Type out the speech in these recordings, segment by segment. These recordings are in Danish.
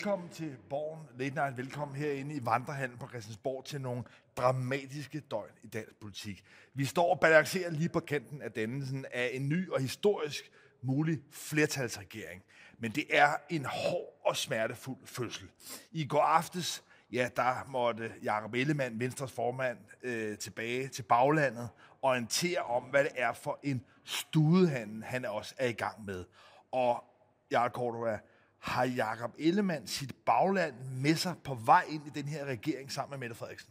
velkommen til Borgen Late Night. Velkommen herinde i Vandrehallen på Christiansborg til nogle dramatiske døgn i dansk politik. Vi står og balancerer lige på kanten af dannelsen af en ny og historisk mulig flertalsregering. Men det er en hård og smertefuld fødsel. I går aftes, ja, der måtte Jakob Ellemann, Venstres formand, øh, tilbage til baglandet, orientere om, hvad det er for en studehandel, han også er i gang med. Og Jarl Cordova, har Jakob Ellemann sit bagland med sig på vej ind i den her regering sammen med Mette Frederiksen?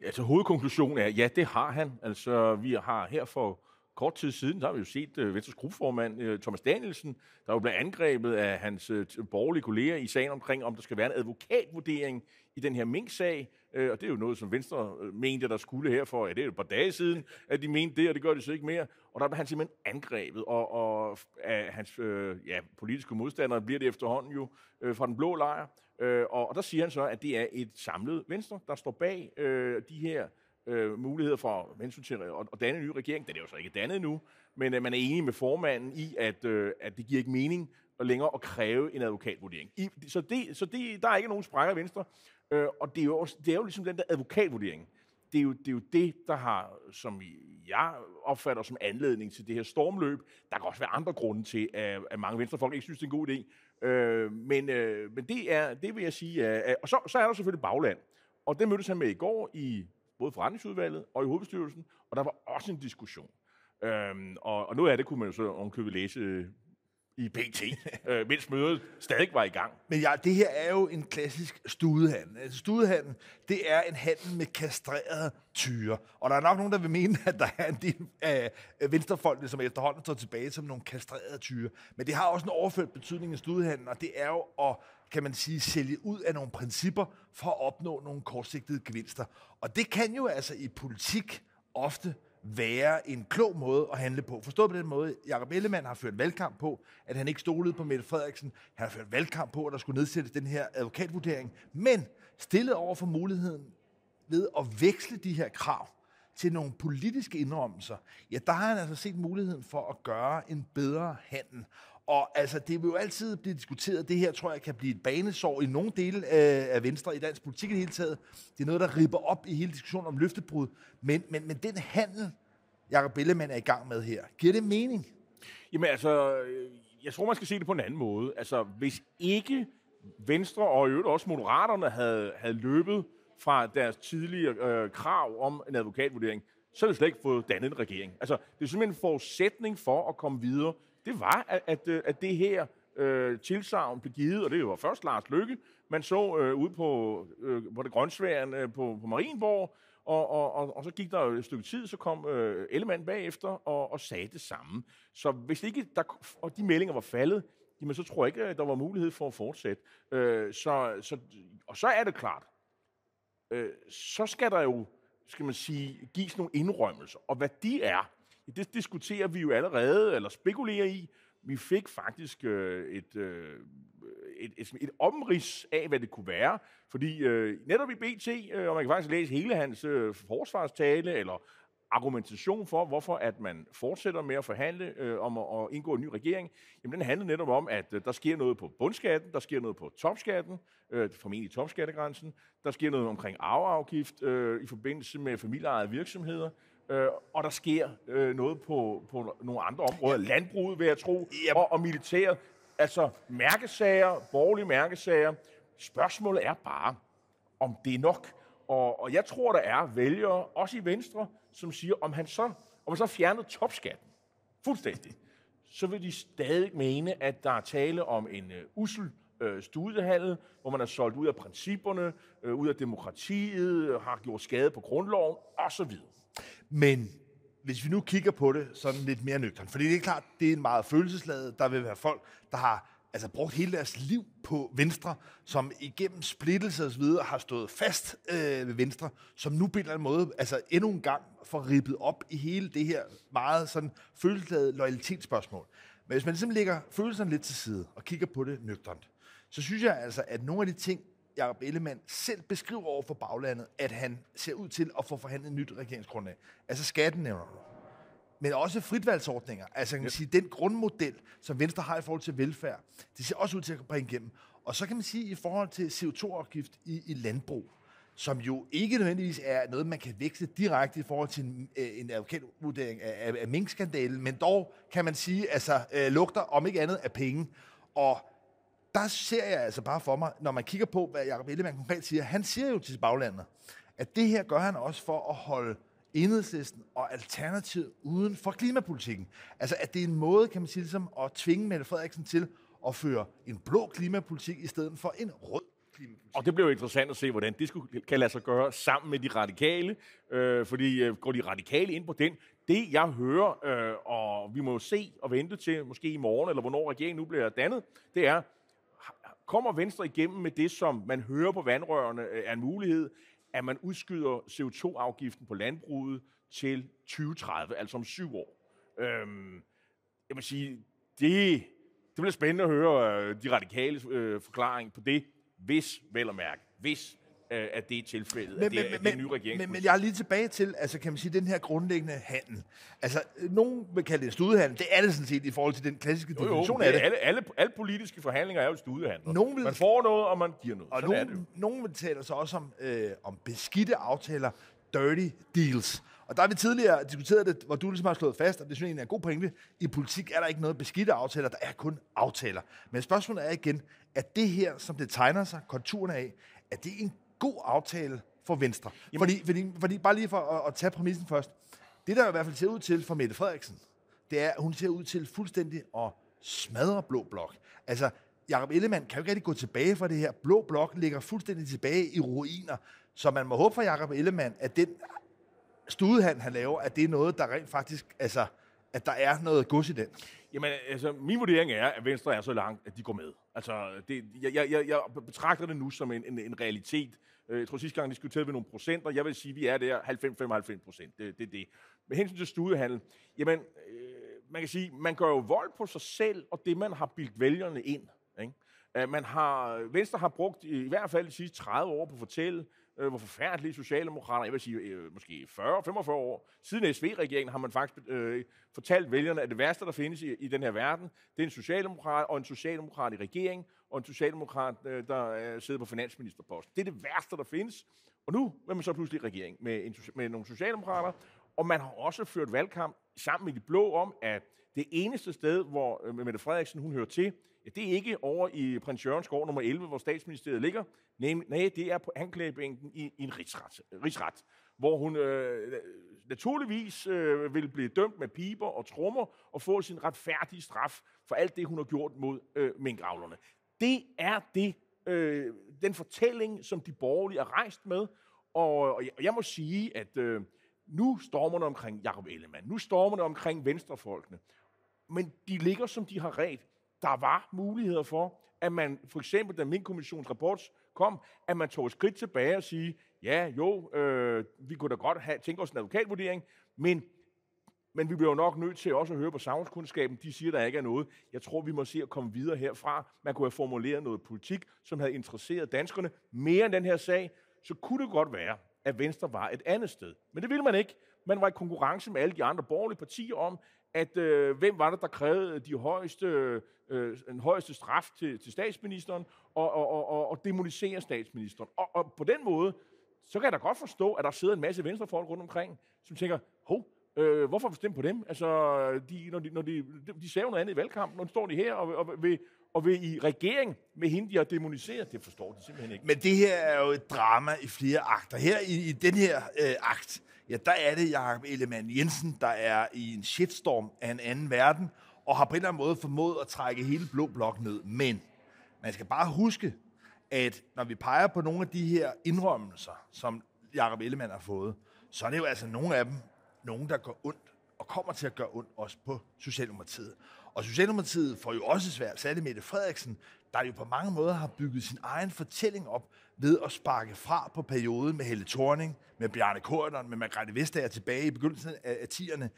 Altså hovedkonklusionen er, ja, det har han. Altså vi har her for kort tid siden, der har vi jo set øh, Venstres gruppeformand øh, Thomas Danielsen, der jo blev angrebet af hans øh, borgerlige kolleger i sagen omkring, om der skal være en advokatvurdering i den her Mink-sag. Øh, og det er jo noget, som Venstre øh, mente, der skulle her for, ja, det er jo et par dage siden, at de mente det, og det gør de så ikke mere. Og der blev han simpelthen angrebet, og, og af hans øh, ja, politiske modstandere bliver det efterhånden jo øh, fra den blå lejr. Øh, og, og der siger han så, at det er et samlet Venstre, der står bag øh, de her øh, muligheder for hensyn til at, at danne en ny regering. Den er jo så ikke dannet nu, men øh, man er enig med formanden i, at, øh, at det giver ikke mening at længere at kræve en advokatvurdering. I, så det, så det, der er ikke nogen sprækker i Venstre, øh, og det er, jo også, det er jo ligesom den der advokatvurdering. Det er, jo, det er jo det, der har, som jeg opfatter som anledning til det her stormløb. Der kan også være andre grunde til, at, at mange venstrefolk ikke synes, det er en god idé. Øh, men, øh, men det er, det vil jeg sige. Er, og så, så er der selvfølgelig bagland. Og det mødtes han med i går i både forretningsudvalget og i hovedbestyrelsen, og der var også en diskussion. Øhm, og, og noget af det kunne man jo så omkøbe læse øh, i BT, øh, mens mødet stadig var i gang. Men ja, det her er jo en klassisk studehandel. Altså, studehandel, det er en handel med kastrerede tyre. Og der er nok nogen, der vil mene, at der er en del af venstrefolkene, som efterhånden står tilbage som nogle kastrerede tyre. Men det har også en overført betydning i studehandel, og det er jo at kan man sige, sælge ud af nogle principper for at opnå nogle kortsigtede gevinster. Og det kan jo altså i politik ofte være en klog måde at handle på. Forstået på den måde, Jacob Ellemann har ført valgkamp på, at han ikke stolede på Mette Frederiksen. Han har ført valgkamp på, at der skulle nedsættes den her advokatvurdering. Men stillet over for muligheden ved at veksle de her krav til nogle politiske indrømmelser, ja, der har han altså set muligheden for at gøre en bedre handel. Og altså, det vil jo altid blive diskuteret. Det her tror jeg kan blive et banesår i nogle dele af, Venstre i dansk politik i det hele taget. Det er noget, der ripper op i hele diskussionen om løftebrud. Men, men, men den handel, Jacob Ellemann er i gang med her, giver det mening? Jamen altså, øh, jeg tror, man skal se det på en anden måde. Altså, hvis ikke Venstre og i øvrigt også Moderaterne havde, havde løbet fra deres tidligere øh, krav om en advokatvurdering, så havde vi slet ikke fået dannet en regering. Altså, det er simpelthen en forudsætning for at komme videre det var, at, at, øh, at det her øh, tilsavn blev givet, og det var først Lars Lykke, man så øh, ud på, øh, på det grøntsværen øh, på, på Marienborg, og, og, og, og så gik der jo et stykke tid, så kom øh, Ellemann bagefter og, og sagde det samme. Så hvis ikke der, og de meldinger var faldet, jamen så tror jeg ikke, at der var mulighed for at fortsætte. Øh, så, så, og så er det klart, øh, så skal der jo, skal man sige, gives nogle indrømmelser. Og hvad de er, det diskuterer vi jo allerede, eller spekulerer i. Vi fik faktisk øh, et, øh, et, et, et omrids af, hvad det kunne være. Fordi øh, netop i BT, øh, og man kan faktisk læse hele hans øh, forsvarstale, eller argumentation for, hvorfor at man fortsætter med at forhandle øh, om at, at indgå en ny regering, jamen den handler netop om, at øh, der sker noget på bundskatten, der sker noget på topskatten, øh, formentlig topskattegrænsen, der sker noget omkring arveafgift øh, i forbindelse med familieejede virksomheder, øh, og der sker øh, noget på, på nogle andre områder. Landbruget, vil jeg tro, og, og militæret. Altså mærkesager, borgerlige mærkesager. Spørgsmålet er bare, om det er nok. Og, og jeg tror, der er vælgere, også i Venstre, som siger, om han så, om han så fjernede topskatten fuldstændig, så vil de stadig mene, at der er tale om en uh, usel uh, studehandel, hvor man er solgt ud af principperne, uh, ud af demokratiet, har gjort skade på grundloven osv. Men hvis vi nu kigger på det sådan lidt mere nøgternt, fordi det er klart, det er en meget følelsesladet. Der vil være folk, der har altså brugt hele deres liv på Venstre, som igennem splittelse og så videre har stået fast øh, ved Venstre, som nu på en eller anden måde, altså endnu en gang får rippet op i hele det her meget sådan følelsesladet loyalitetsspørgsmål. Men hvis man ligesom lægger følelserne lidt til side og kigger på det nøgternt, så synes jeg altså, at nogle af de ting, Jacob Ellemann selv beskriver over for baglandet, at han ser ud til at få forhandlet et nyt regeringsgrundlag. Altså skatten nævner du. Men også fritvalgsordninger. Altså kan man sige, den grundmodel, som Venstre har i forhold til velfærd, det ser også ud til at bringe igennem. Og så kan man sige, i forhold til CO2-afgift i, i landbrug, som jo ikke nødvendigvis er noget, man kan veksle direkte i forhold til en, øh, en advokatvurdering af, af, af minkskandalen, men dog kan man sige, altså øh, lugter om ikke andet af penge. Og der ser jeg altså bare for mig, når man kigger på, hvad Jacob Ellemann konkret siger, han siger jo til baglandet, at det her gør han også for at holde enhedslisten og alternativet uden for klimapolitikken. Altså, at det er en måde, kan man sige, ligesom at tvinge Mette Frederiksen til at føre en blå klimapolitik i stedet for en rød klimapolitik. Og det bliver jo interessant at se, hvordan det skulle, kan lade sig gøre sammen med de radikale. Øh, fordi øh, går de radikale ind på den, det jeg hører, øh, og vi må jo se og vente til, måske i morgen, eller hvornår regeringen nu bliver dannet, det er, kommer Venstre igennem med det, som man hører på vandrørene øh, er en mulighed, at man udskyder CO2-afgiften på landbruget til 2030, altså om syv år. Øhm, jeg vil sige, det, det bliver spændende at høre øh, de radikale øh, forklaring på det, hvis, vel at mærke, hvis at det er tilfældet, men, at det, men, at det er en ny regering. Men, men jeg er lige tilbage til, altså kan man sige, den her grundlæggende handel. Altså, nogen vil kalde det en studehandel. Det er det sådan set i forhold til den klassiske jo, definition jo, af det. Alle, alle, alle politiske forhandlinger er jo studehandler. Nogen vil, man får noget, og man giver noget. Og sådan nogen, er det jo. nogen vil tale så også om, øh, om beskidte aftaler, dirty deals. Og der har vi tidligere diskuteret det, hvor du ligesom har slået fast, og det synes jeg er en god pointe. I politik er der ikke noget beskidte aftaler, der er kun aftaler. Men spørgsmålet er igen, at det her, som det tegner sig, konturerne af, er det en god aftale for Venstre? Fordi, fordi, fordi, bare lige for at, at tage præmissen først. Det, der i hvert fald ser ud til for Mette Frederiksen, det er, at hun ser ud til fuldstændig at smadre Blå Blok. Altså, Jacob Ellemann kan jo ikke rigtig gå tilbage fra det her. Blå Blok ligger fuldstændig tilbage i ruiner. Så man må håbe for Jacob Ellemann, at den studehandel, han laver, at det er noget, der rent faktisk, altså, at der er noget gods i den. Jamen, altså, min vurdering er, at Venstre er så langt, at de går med. Altså, det, jeg, jeg, jeg betragter det nu som en, en, en realitet. Øh, jeg tror sidste gang diskuterede vi nogle procenter. Jeg vil sige, at vi er der 90-95 procent. Det er det, det. Med hensyn til studiehandel, jamen, øh, man kan sige, man gør jo vold på sig selv og det, man har bildt vælgerne ind. Ikke? Man har, Venstre har brugt i hvert fald de sidste 30 år på at fortælle, øh, hvor forfærdelige socialdemokrater, jeg vil sige øh, måske 40-45 år, siden SV-regeringen har man faktisk øh, fortalt vælgerne, at det værste, der findes i, i den her verden, det er en socialdemokrat og en socialdemokrat i regering, og en socialdemokrat, øh, der øh, sidder på finansministerposten. Det er det værste, der findes. Og nu er man så pludselig i regering med, en, med nogle socialdemokrater, og man har også ført valgkamp sammen med de blå om, at det eneste sted, hvor øh, Mette Frederiksen hun hører til, ja, det er ikke over i Prins Jørgens gård nummer 11, hvor statsministeriet ligger. Nej, nej det er på anklagebænken i, i en rigsret, øh, rigsret hvor hun øh, naturligvis øh, vil blive dømt med piber og trommer og få sin retfærdige straf for alt det, hun har gjort mod øh, minkavlerne. Det er det, øh, den fortælling, som de borgerlige er rejst med, og, og jeg, jeg må sige, at øh, nu stormer det omkring Jacob Ellemann, nu stormer det omkring venstrefolkene, men de ligger, som de har ret. Der var muligheder for, at man, for eksempel da min kommissions rapport kom, at man tog et skridt tilbage og sige, ja, jo, øh, vi kunne da godt have, tænke os en advokatvurdering, men, men vi bliver jo nok nødt til også at høre på samfundskundskaben. De siger, der ikke er noget. Jeg tror, vi må se at komme videre herfra. Man kunne have formuleret noget politik, som havde interesseret danskerne mere end den her sag. Så kunne det godt være, at Venstre var et andet sted. Men det ville man ikke. Man var i konkurrence med alle de andre borgerlige partier om, at øh, hvem var det, der krævede de højeste, øh, den højeste straf til, til statsministeren, og, og, og, og demonisere statsministeren. Og, og på den måde, så kan jeg da godt forstå, at der sidder en masse venstrefolk rundt omkring, som tænker, hov, øh, hvorfor bestemme på dem? Altså, de, når de, når de, de sagde noget andet i valgkampen, nu står de her og, og vil, og vil i regering med hende, de har demoniseret. Det forstår de simpelthen ikke. Men det her er jo et drama i flere akter. Her i, i den her øh, akt, ja, der er det Jakob Ellemann Jensen, der er i en shitstorm af en anden verden, og har på en eller anden måde formået at trække hele Blå Blok ned. Men man skal bare huske, at når vi peger på nogle af de her indrømmelser, som Jakob Ellemann har fået, så er det jo altså nogle af dem, nogen, der går ondt, og kommer til at gøre ondt også på Socialdemokratiet. Og Socialdemokratiet får jo også svært, særligt Mette Frederiksen, der jo på mange måder har bygget sin egen fortælling op ved at sparke fra på perioden med Helle Thorning, med Bjarne Korydon, med Margrethe Vestager tilbage i begyndelsen af 10'erne.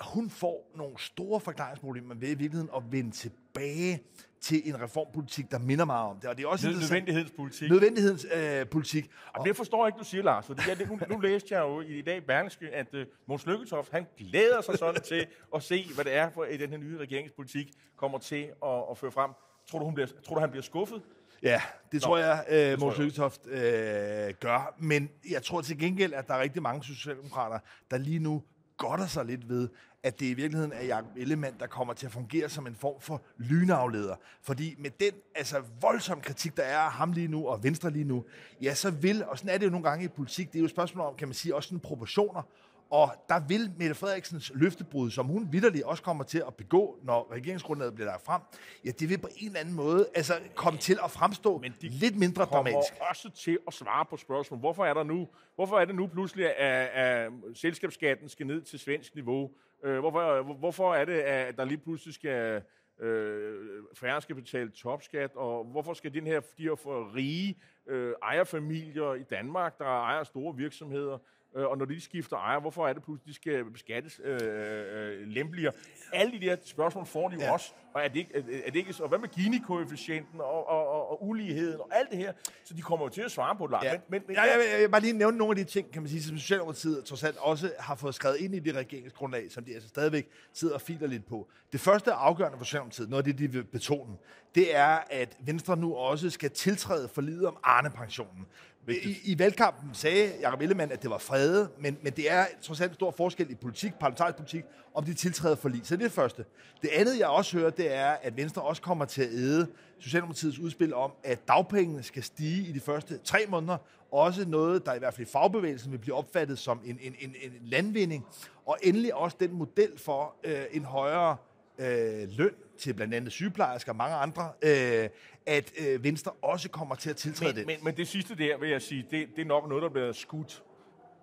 Hun får nogle store forklaringsproblemer ved i virkeligheden at vende tilbage til en reformpolitik, der minder meget om det. Og det er også nødvendighedspolitik. Nødvendighedspolitik. Øh, og det forstår jeg ikke, du siger, Lars. Fordi jeg, nu, nu læste jeg jo i dag Berlingske, at uh, Måns Lykketoft, han glæder sig sådan til at se, hvad det er, for at den her nye regeringspolitik kommer til at, at føre frem. Tror du, hun bliver, tror du, han bliver skuffet? Ja, det tror jeg, øh, Mås Lykketoft øh, gør. Men jeg tror til gengæld, at der er rigtig mange socialdemokrater, der lige nu godter sig lidt ved, at det i virkeligheden er Jacob Ellemann, der kommer til at fungere som en form for lynafleder. Fordi med den altså, voldsomme kritik, der er af ham lige nu, og Venstre lige nu, ja, så vil, og sådan er det jo nogle gange i politik, det er jo et spørgsmål om, kan man sige, også sådan proportioner, og der vil Mette Frederiksens løftebrud, som hun vidderligt også kommer til at begå, når regeringsgrundlaget bliver lagt frem, ja, det vil på en eller anden måde altså, komme til at fremstå Men de lidt mindre dramatisk. kommer også til at svare på spørgsmål. Hvorfor er, der nu, hvorfor er det nu pludselig, at, at selskabsskatten skal ned til svensk niveau? Øh, hvorfor, hvorfor er det, at der lige pludselig skal øh, færre skal betale topskat, og hvorfor skal den her, de her rige øh, ejerfamilier i Danmark, der ejer store virksomheder, øh, og når de skifter ejer, hvorfor er det pludselig, de skal beskattes øh, øh, lempeligere? Alle de der spørgsmål får de jo ja. også, og er det, ikke, er, er det ikke så? Og hvad med Gini-koefficienten og, og, og, og uligheden og alt det her? Så de kommer jo til at svare på det. Ja. Men, men, men, ja, jeg, jeg, jeg vil bare lige nævne nogle af de ting, kan man sige, som Socialdemokratiet trods alt også har fået skrevet ind i det regeringsgrundlag, som de altså stadigvæk sidder og filer lidt på. Det første afgørende for Socialdemokratiet, noget af det, de vil betone, det er, at Venstre nu også skal tiltræde forlidet om Arne-pensionen. I, I valgkampen sagde Jacob Ellemann, at det var fredet, men, men det er trods alt en stor forskel i politik, parlamentarisk politik, om de tiltræder for lige. Så det er det første. Det andet, jeg også hører, det er, at Venstre også kommer til at æde Socialdemokratiets udspil om, at dagpengene skal stige i de første tre måneder. Også noget, der i hvert fald i fagbevægelsen vil blive opfattet som en, en, en, en landvinding. Og endelig også den model for øh, en højere øh, løn til blandt andet sygeplejersker og mange andre, øh, at øh, Venstre også kommer til at tiltræde men, det. Men, men det sidste der, vil jeg sige, det, det er nok noget, der bliver skudt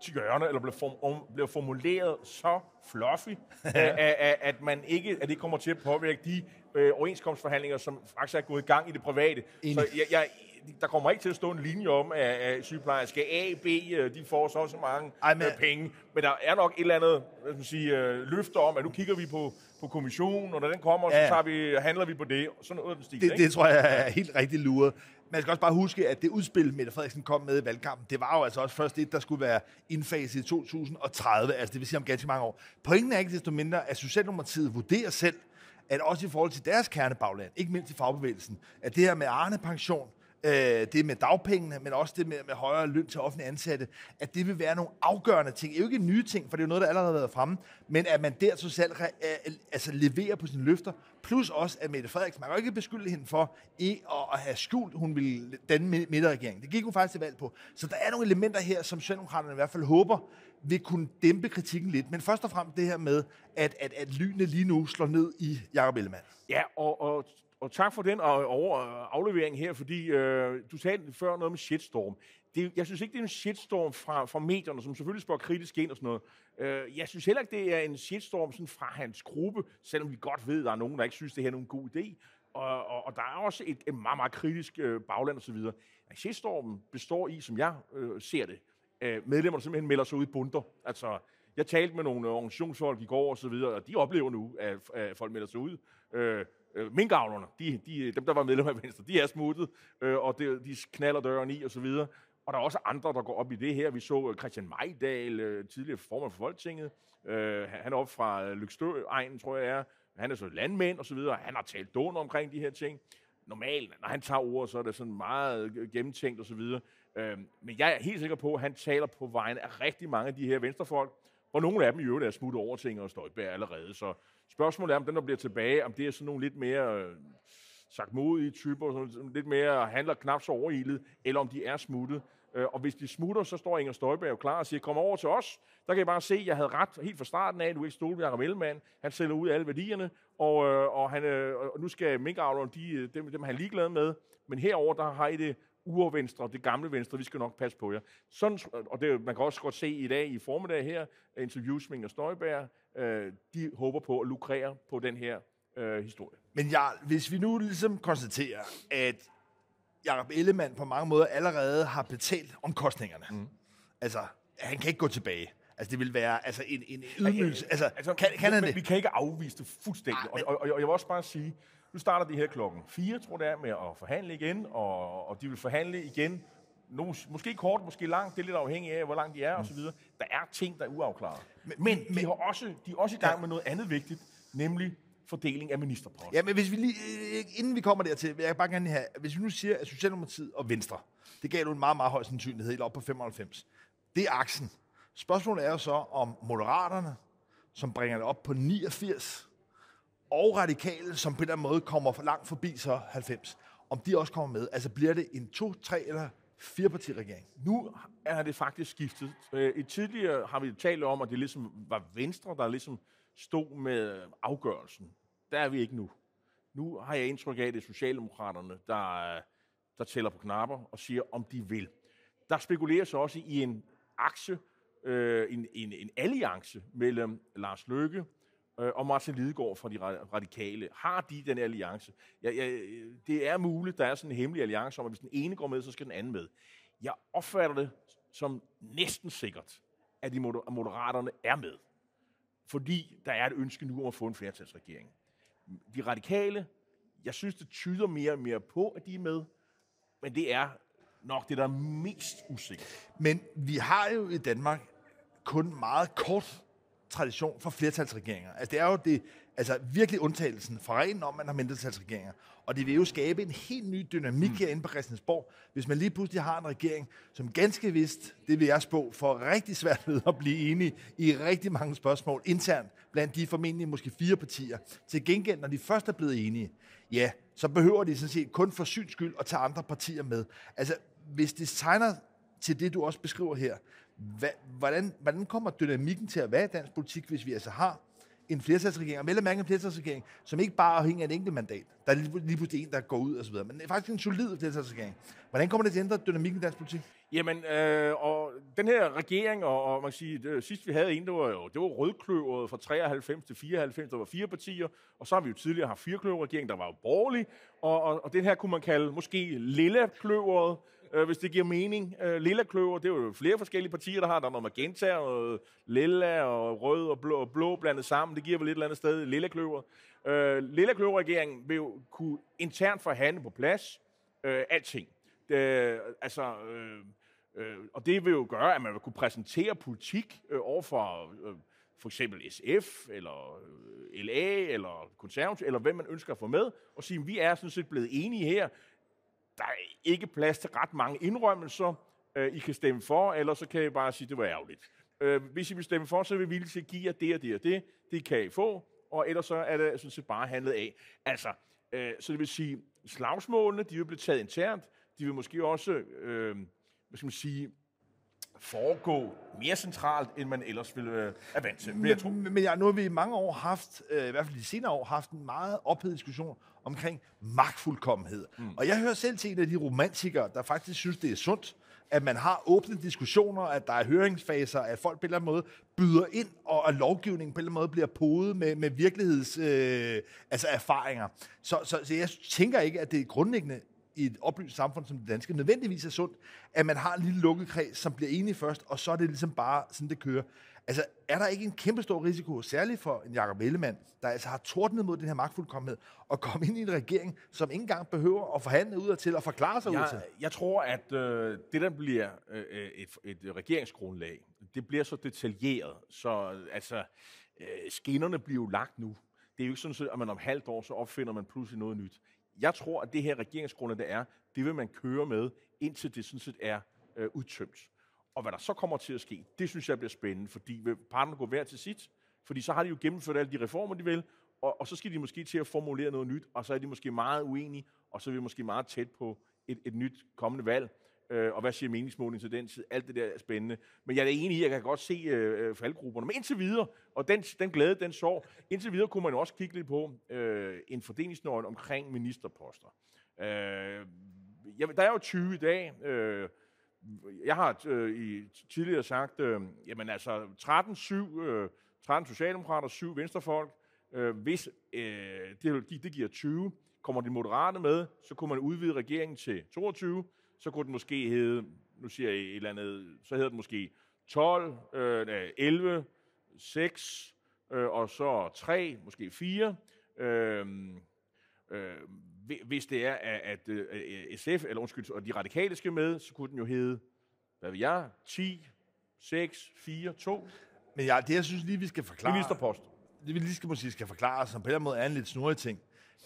til hjørne, eller bliver, form, bliver formuleret så fluffy, at, at, at, man ikke, at det kommer til at påvirke de øh, overenskomstforhandlinger, som faktisk er gået i gang i det private. Enig. Så jeg, jeg, der kommer ikke til at stå en linje om, at, at sygeplejersker A, B, øh, de får så så mange Ej, men, øh, penge. Men der er nok et eller andet hvad skal sige, øh, løfter om, at nu kigger vi på, på kommissionen, og når den kommer, ja. så tager vi, handler vi på det. Sådan noget den stil, det, ikke? det tror jeg er helt rigtig luret. Man skal også bare huske, at det udspil, Mette Frederiksen kom med i valgkampen, det var jo altså også først det, der skulle være indfaset i 2030, altså det vil sige om ganske mange år. Pointen er ikke desto mindre, at Socialdemokratiet vurderer selv, at også i forhold til deres kernebagland, ikke mindst i fagbevægelsen, at det her med Arne pension, øh, det med dagpengene, men også det med, med højere løn til offentlige ansatte, at det vil være nogle afgørende ting. Det er jo ikke nye ting, for det er jo noget, der allerede har været fremme, men at man der så selv altså leverer på sine løfter, plus også at Mette Frederiksen, man kan jo ikke beskylde hende for ikke at, have skjult, hun ville danne midterregering. Det gik hun faktisk til valg på. Så der er nogle elementer her, som Socialdemokraterne i hvert fald håber, vil kunne dæmpe kritikken lidt. Men først og fremmest det her med, at, at, at lynene lige nu slår ned i Jacob Ellemann. Ja, og, og og tak for den øh, over, øh, aflevering her, fordi øh, du talte før noget med shitstorm. Det, jeg synes ikke, det er en shitstorm fra, fra medierne, som selvfølgelig spørger kritisk ind og sådan noget. Øh, jeg synes heller ikke, det er en shitstorm sådan fra hans gruppe, selvom vi godt ved, at der er nogen, der ikke synes, det her er nogen god idé. Og, og, og der er også et, et meget, meget kritisk øh, bagland osv. Shitstormen består i, som jeg øh, ser det, øh, medlemmer, der simpelthen melder sig ud i bunter. Altså, jeg talte med nogle øh, organisationsfolk i går og så videre, og de oplever nu, at, at folk melder sig ud. Øh, Øh, minkavlerne, de, de, dem der var medlemmer af Venstre, de er smuttet, øh, og det, de knaller døren i og så videre. Og der er også andre, der går op i det her. Vi så øh, Christian Majdal, øh, tidligere formand for Folketinget. Øh, han er op fra øh, Lykstø-egnen, tror jeg er. Han er så landmænd og så videre. Han har talt dårligt omkring de her ting. Normalt, når han tager ord, så er det sådan meget øh, gennemtænkt og så videre. Øh, men jeg er helt sikker på, at han taler på vegne af rigtig mange af de her venstrefolk, og nogle af dem i øvrigt er smuttet over ting og Støjberg allerede. Så spørgsmålet er, om den, der bliver tilbage, om det er sådan nogle lidt mere øh, sagt modige typer, sådan lidt mere handler knap så overilet, eller om de er smuttet. Øh, og hvis de smutter, så står Inger Støjberg jo klar og siger, kom over til os. Der kan jeg bare se, at jeg havde ret helt fra starten af, at du ikke stole på Jacob Ellemann. Han sælger ud af alle værdierne, og, øh, og, han, øh, og nu skal minkavlerne, de, øh, dem, dem er han ligeglad med. Men herover der har I det urvenstre, det gamle venstre, vi skal nok passe på jer. Sådan, og det, man kan også godt se i dag i formiddag her, interviews med Inger Støjberg, øh, de håber på at lukrere på den her øh, historie. Men ja, hvis vi nu ligesom konstaterer, at Jacob Ellemann på mange måder allerede har betalt omkostningerne, mm. altså, han kan ikke gå tilbage. Altså, det vil være altså, en, en ydmygelse. Altså, altså, kan, kan han det? Vi kan ikke afvise det fuldstændig. Ah, men... og, og, og jeg vil også bare sige, nu starter de her klokken 4, tror jeg det er, med at forhandle igen, og, og de vil forhandle igen nogle, måske kort, måske langt, det er lidt afhængigt af, hvor langt de er, mm. osv. Der er ting, der er uafklaret. Men, men, men de, har også, de er også i gang ja. med noget andet vigtigt, nemlig fordeling af ministerposter. Ja, men hvis vi lige, øh, inden vi kommer dertil, vil jeg bare gerne have, hvis vi nu siger, at Socialdemokratiet og Venstre, det gav jo en meget, meget høj sandsynlighed, helt op på 95. Det er aksen. Spørgsmålet er jo så, om Moderaterne, som bringer det op på 89, og Radikale, som på en eller anden måde kommer for langt forbi så 90, om de også kommer med. Altså bliver det en to, tre eller firepartiregering? Nu er det faktisk skiftet. Øh, I tidligere har vi talt om, at det ligesom var Venstre, der ligesom stod med afgørelsen. Der er vi ikke nu. Nu har jeg indtryk af, at det er Socialdemokraterne, der, øh, der tæller på knapper og siger, om de vil. Der spekuleres også i en akse, øh, en, en, en alliance mellem Lars Løkke øh, og Martin Lidegaard fra de radikale. Har de den alliance? Ja, ja, det er muligt, der er sådan en hemmelig alliance om, at hvis den ene går med, så skal den anden med. Jeg opfatter det som næsten sikkert, at de moderaterne er med. Fordi der er et ønske nu om at få en flertalsregering. De radikale, jeg synes, det tyder mere og mere på, at de er med. Men det er nok det, der er mest usikkert. Men vi har jo i Danmark kun meget kort tradition for flertalsregeringer. Altså, det er jo det, altså, virkelig undtagelsen fra reglen om, at man har mindretalsregeringer. Og det vil jo skabe en helt ny dynamik mm. herinde på Christiansborg, hvis man lige pludselig har en regering, som ganske vist, det vil jeg spå, får rigtig svært ved at blive enige i rigtig mange spørgsmål internt blandt de formentlig måske fire partier. Til gengæld, når de først er blevet enige, ja, så behøver de sådan set kun for syns skyld at tage andre partier med. Altså, hvis det tegner til det, du også beskriver her, hvad, hvordan, hvordan kommer dynamikken til at være i dansk politik, hvis vi altså har en flertalsregering, og mellem en flertalsregering, som ikke bare afhænger af et enkelt mandat. Der er lige, pludselig en, der går ud og så videre, men det er faktisk en solid flertalsregering. Hvordan kommer det til at ændre dynamikken i dansk politik? Jamen, øh, og den her regering, og, og man kan sige, det, sidst vi havde en, det var jo det var rødkløveret fra 93 til 94, der var fire partier, og så har vi jo tidligere haft firekløverregering, der var jo borgerlig, og, og, og den her kunne man kalde måske lille kløveret, øh, hvis det giver mening. Øh, lilla kløver, det er jo flere forskellige partier, der har. Der er noget magenta, og lilla, og rød og blå, og blå blandet sammen. Det giver vel et eller andet sted lilla kløver. Øh, lilla kløver-regeringen vil jo kunne internt forhandle på plads øh, alting. Det, altså... Øh, Øh, og det vil jo gøre, at man vil kunne præsentere politik øh, over for øh, for eksempel SF, eller øh, LA, eller konservativ, eller hvem man ønsker at få med, og sige, at vi er sådan set blevet enige her der er ikke plads til ret mange indrømmelser. Øh, I kan stemme for, eller så kan I bare sige, det var ærgerligt. Øh, hvis I vil stemme for, så er vi villige til at give jer det og det og det. Det kan I få, og ellers så er det sådan set bare handlet af. Altså, øh, så det vil sige, slagsmålene, de vil blive taget internt. De vil måske også, øh, hvad skal man sige, foregå mere centralt, end man ellers ville øh, være vant til. Men, jeg tror. men ja, nu har vi i mange år haft, øh, i hvert fald de senere år, haft en meget ophedet diskussion omkring magtfuldkommenhed. Mm. Og jeg hører selv til en af de romantikere, der faktisk synes, det er sundt, at man har åbne diskussioner, at der er høringsfaser, at folk på en eller anden måde byder ind, og at lovgivningen på en eller anden måde bliver podet med, med virkeligheds øh, altså erfaringer. Så, så, så jeg tænker ikke, at det er grundlæggende i et oplyst samfund som det danske nødvendigvis er sundt, at man har en lille lukket kreds, som bliver enige først, og så er det ligesom bare sådan, det kører. Altså, er der ikke en kæmpe stor risiko, særligt for en Jacob Ellemann, der altså har tordnet mod den her magtfuldkommenhed, og komme ind i en regering, som ikke engang behøver at forhandle ud til og forklare sig jeg, ud til? Jeg tror, at øh, det, der bliver øh, et, et regeringsgrundlag, det bliver så detaljeret, så altså, øh, skinnerne bliver jo lagt nu. Det er jo ikke sådan, at man om halvt år, så opfinder man pludselig noget nyt jeg tror, at det her regeringsgrundlag, der er, det vil man køre med, indtil det sådan set er øh, udtømt. Og hvad der så kommer til at ske, det synes jeg bliver spændende, fordi vil parterne gå hver til sit, fordi så har de jo gennemført alle de reformer, de vil, og, og så skal de måske til at formulere noget nyt, og så er de måske meget uenige, og så er vi måske meget tæt på et, et nyt kommende valg. Øh, og hvad siger meningsmålingen til den tid? Alt det der er spændende. Men jeg er enig i, at jeg kan godt se øh, øh, faldgrupperne. Men indtil videre, og den, den glæde, den sorg, indtil videre kunne man også kigge lidt på øh, en fordelingsnøgle omkring ministerposter. Øh, jeg, der er jo 20 i dag. Øh, jeg har øh, i, tidligere sagt, øh, jamen altså 13, 7, øh, 13 socialdemokrater, 7 venstrefolk. Øh, hvis øh, det, det giver 20, kommer de moderate med, så kunne man udvide regeringen til 22 så kunne den måske hedde, nu siger jeg et eller andet, så hedder den måske 12, øh, 11, 6, øh, og så 3, måske 4. Øh, øh, hvis det er, at, at øh, SF, eller undskyld, og de radikale skal med, så kunne den jo hedde, hvad vil jeg, 10, 6, 4, 2. Men ja, det jeg synes lige, vi skal forklare... Ministerpost. det vi lige skal, måske skal forklare, som på en eller anden måde er en lidt snurrig ting,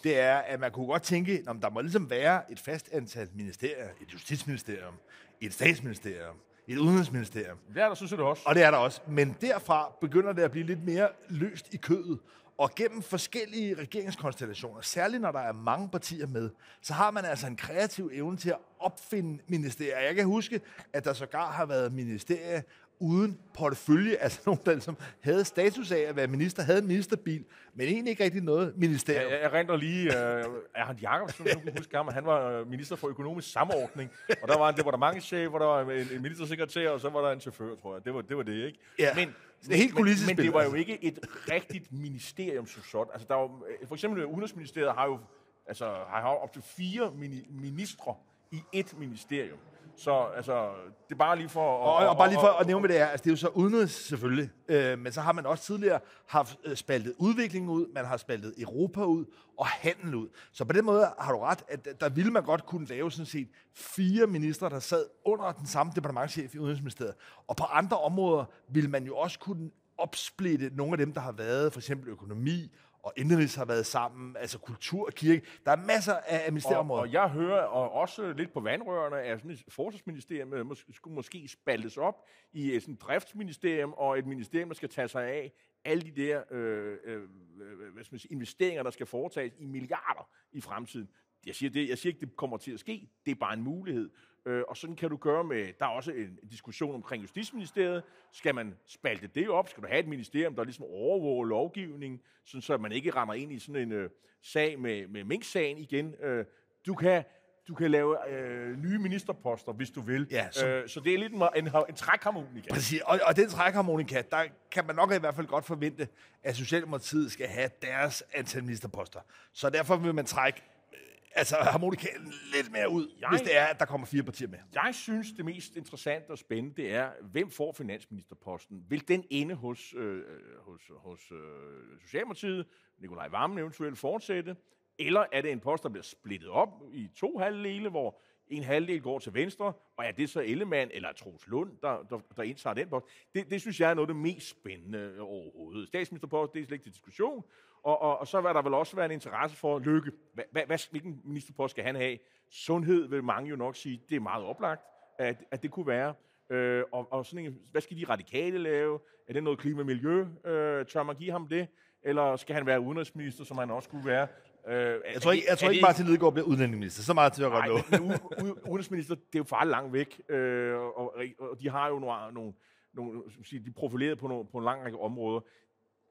det er, at man kunne godt tænke, at der må ligesom være et fast antal ministerier, et justitsministerium, et statsministerium, et udenrigsministerium. Det er der, synes jeg det også. Og det er der også. Men derfra begynder det at blive lidt mere løst i kødet. Og gennem forskellige regeringskonstellationer, særligt når der er mange partier med, så har man altså en kreativ evne til at opfinde ministerier. Jeg kan huske, at der sågar har været ministerier uden portefølje, altså nogen, der ligesom havde status af at være minister, havde en ministerbil, men egentlig ikke rigtig noget ministerium. Jeg, jeg render lige, uh, Erhard Jacobsen, jeg kan huske ham, han var øh, minister for økonomisk samordning, og der var en departementchef, hvor der var en, en ministersekretær, og så var der en chauffør, tror jeg. Det var det, var det ikke? Ja. Men, det er helt men, kulissespil, men det var jo altså. ikke et rigtigt ministerium som sådan. Altså, der var, for eksempel Udenrigsministeriet har jo altså, har op til fire mini- ministre i et ministerium. Så altså, det er bare lige for... Og, og, og bare lige for at nævne, hvad det er, altså det er jo så udenrigs selvfølgelig, øh, men så har man også tidligere haft øh, spaltet udviklingen ud, man har spaltet Europa ud og handel ud. Så på den måde har du ret, at der ville man godt kunne lave sådan set fire ministre, der sad under den samme departementchef i Udenrigsministeriet. Og på andre områder ville man jo også kunne opsplitte nogle af dem, der har været, for eksempel økonomi og indrigs har været sammen, altså kultur og kirke. Der er masser af ministerområder. Og, og jeg hører og også lidt på vandrørene, at sådan et forsvarsministerium øh, mås- skulle måske spaltes op i et sådan driftsministerium og et ministerium, der skal tage sig af alle de der øh, øh, hvad skal man sige, investeringer, der skal foretages i milliarder i fremtiden. Jeg siger, det, jeg siger ikke, det kommer til at ske. Det er bare en mulighed. Øh, og sådan kan du gøre med... Der er også en diskussion omkring Justitsministeriet. Skal man spalte det op? Skal du have et ministerium, der ligesom overvåger lovgivning, sådan så man ikke render ind i sådan en øh, sag med, med Mink-sagen igen? Øh, du kan du kan lave øh, nye ministerposter, hvis du vil. Ja, så- øh, så det er lidt en, en, en trækharmonika. Præcis, og, og den trækharmonika, der kan man nok i hvert fald godt forvente, at Socialdemokratiet skal have deres antal ministerposter. Så derfor vil man trække altså harmonikaen lidt mere ud, Jeg- hvis det er, at der kommer fire partier med. Jeg synes, det mest interessante og spændende, det er, hvem får finansministerposten? Vil den ende hos, øh, hos, hos øh, Socialdemokratiet, Nikolaj Vammen eventuelt fortsætte, eller er det en post, der bliver splittet op i to halvdele, hvor en halvdel går til venstre, og er det så Ellemann eller Troels Lund, der, der, der indtager den post? Det, det synes jeg er noget af det mest spændende overhovedet. Statsministerpost, det er slet ikke til diskussion, og, og, og så vil der vel også være en interesse for Lykke. Hva, hva, hvad, hvilken ministerpost skal han have? Sundhed vil mange jo nok sige, det er meget oplagt, at, at det kunne være. Øh, og, og sådan en, hvad skal de radikale lave? Er det noget klima og miljø? Øh, tør man give ham det? Eller skal han være udenrigsminister, som han også skulle være? Øh, Jeg tror ikke, jeg tror ikke Martin Lidegaard bliver udlændingeminister. Så meget til at godt u- udenrigsminister, det er jo farligt langt væk, øh, og, og de har jo nogle, nogle, nogle som siger, de er profileret på, nogle, på en lang række områder.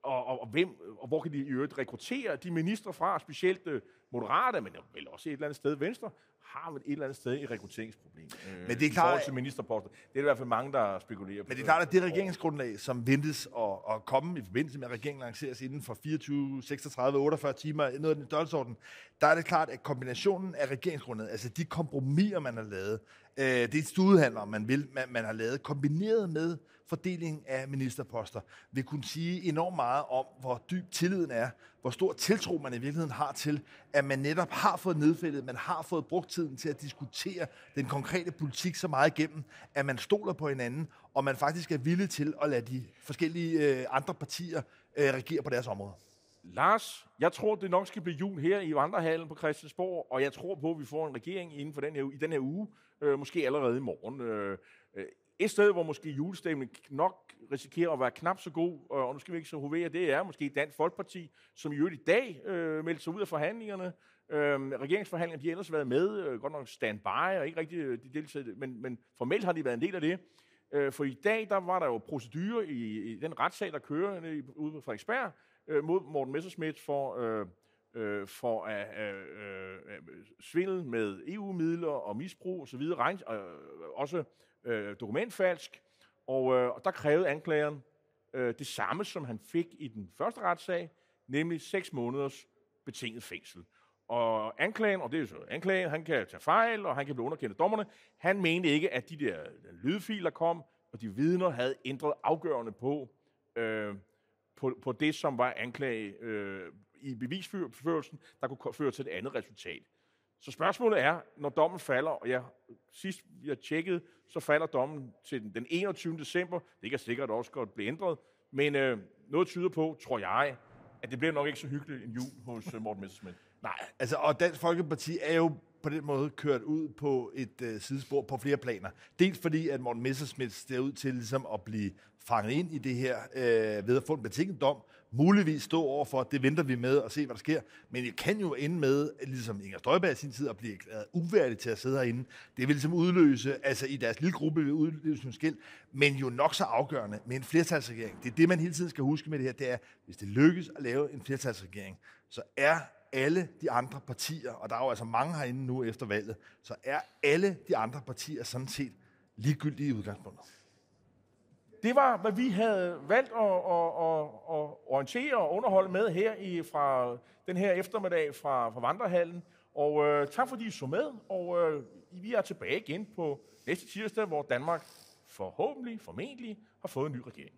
Og, og, og, hvem, og hvor kan de i øvrigt rekruttere de ministre fra, specielt øh, moderate, men vel også et eller andet sted venstre, har vel et eller andet sted et rekrutteringsproblem. Øh, Men det er i klart, forhold til ministerposter. Det er der i hvert fald mange, der spekulerer på. Men det er klart, at det regeringsgrundlag, som ventes at, at komme i forbindelse med, at regeringen lanceres inden for 24, 36, 48 timer, noget af den størrelsesorden, der er det klart, at kombinationen af regeringsgrundlaget, altså de kompromiser, man har lavet, øh, det er studehandler, man, vil, man, man har lavet, kombineret med fordelingen af ministerposter, vil kunne sige enormt meget om, hvor dyb tilliden er, hvor stor tiltro man i virkeligheden har til, at man netop har fået nedfældet, man har fået brugt tiden til at diskutere den konkrete politik så meget igennem, at man stoler på hinanden, og man faktisk er villig til at lade de forskellige øh, andre partier øh, regere på deres områder. Lars, jeg tror, det nok skal blive jul her i Vandrehallen på Christiansborg, og jeg tror på, at vi får en regering inden for den her, i den her uge, øh, måske allerede i morgen. Øh, et sted, hvor måske julestemningen nok risikerer at være knap så god, og nu skal vi ikke så hovere, det er måske Dansk Folkeparti, som i øvrigt i dag øh, meldte sig ud af forhandlingerne. Øh, regeringsforhandlingerne, de har ellers været med, øh, godt nok standby, og ikke rigtig øh, de deltaget, men, men formelt har de været en del af det. Øh, for i dag, der var der jo procedure i, i den retssag, der kører i- ude på Frederiksberg, øh, mod Morten Messerschmidt for, øh, øh, for at øh, øh, øh svindel med EU-midler og misbrug osv., regn, øh, også øh, dokumentfalsk. Og, øh, og der krævede anklageren øh, det samme, som han fik i den første retssag, nemlig 6 måneders betinget fængsel. Og anklagen, og det er jo så anklagen, han kan tage fejl, og han kan blive underkendt af dommerne. Han mente ikke, at de der lydfiler kom, og de vidner havde ændret afgørende på, øh, på, på det, som var anklage øh, i bevisførelsen, der kunne føre til et andet resultat. Så spørgsmålet er, når dommen falder, og jeg, sidst jeg tjekkede, så falder dommen til den, den 21. december. Det kan sikkert også godt blive ændret, men øh, noget tyder på, tror jeg, at det bliver nok ikke så hyggeligt en jul hos uh, Morten Messerschmidt. Nej, altså, og Dansk Folkeparti er jo på den måde kørt ud på et øh, sidespor på flere planer. Dels fordi, at Morten Messerschmidt ser ud til ligesom at blive fanget ind i det her øh, ved at få en betinget dom, muligvis stå over for, at det venter vi med og se, hvad der sker. Men det kan jo ende med, ligesom Inger Støjberg i sin tid, at blive erklæret uværdig til at sidde herinde. Det vil ligesom udløse, altså i deres lille gruppe vil udløse en skæld, men jo nok så afgørende med en flertalsregering. Det er det, man hele tiden skal huske med det her, det er, hvis det lykkes at lave en flertalsregering, så er alle de andre partier, og der er jo altså mange herinde nu efter valget, så er alle de andre partier sådan set ligegyldige i udgangspunktet. Det var, hvad vi havde valgt at, at, at, at orientere og underholde med her i, fra den her eftermiddag fra, fra Vandrehallen. Og øh, tak fordi I så med, og øh, vi er tilbage igen på næste tirsdag, hvor Danmark forhåbentlig, formentlig, har fået en ny regering.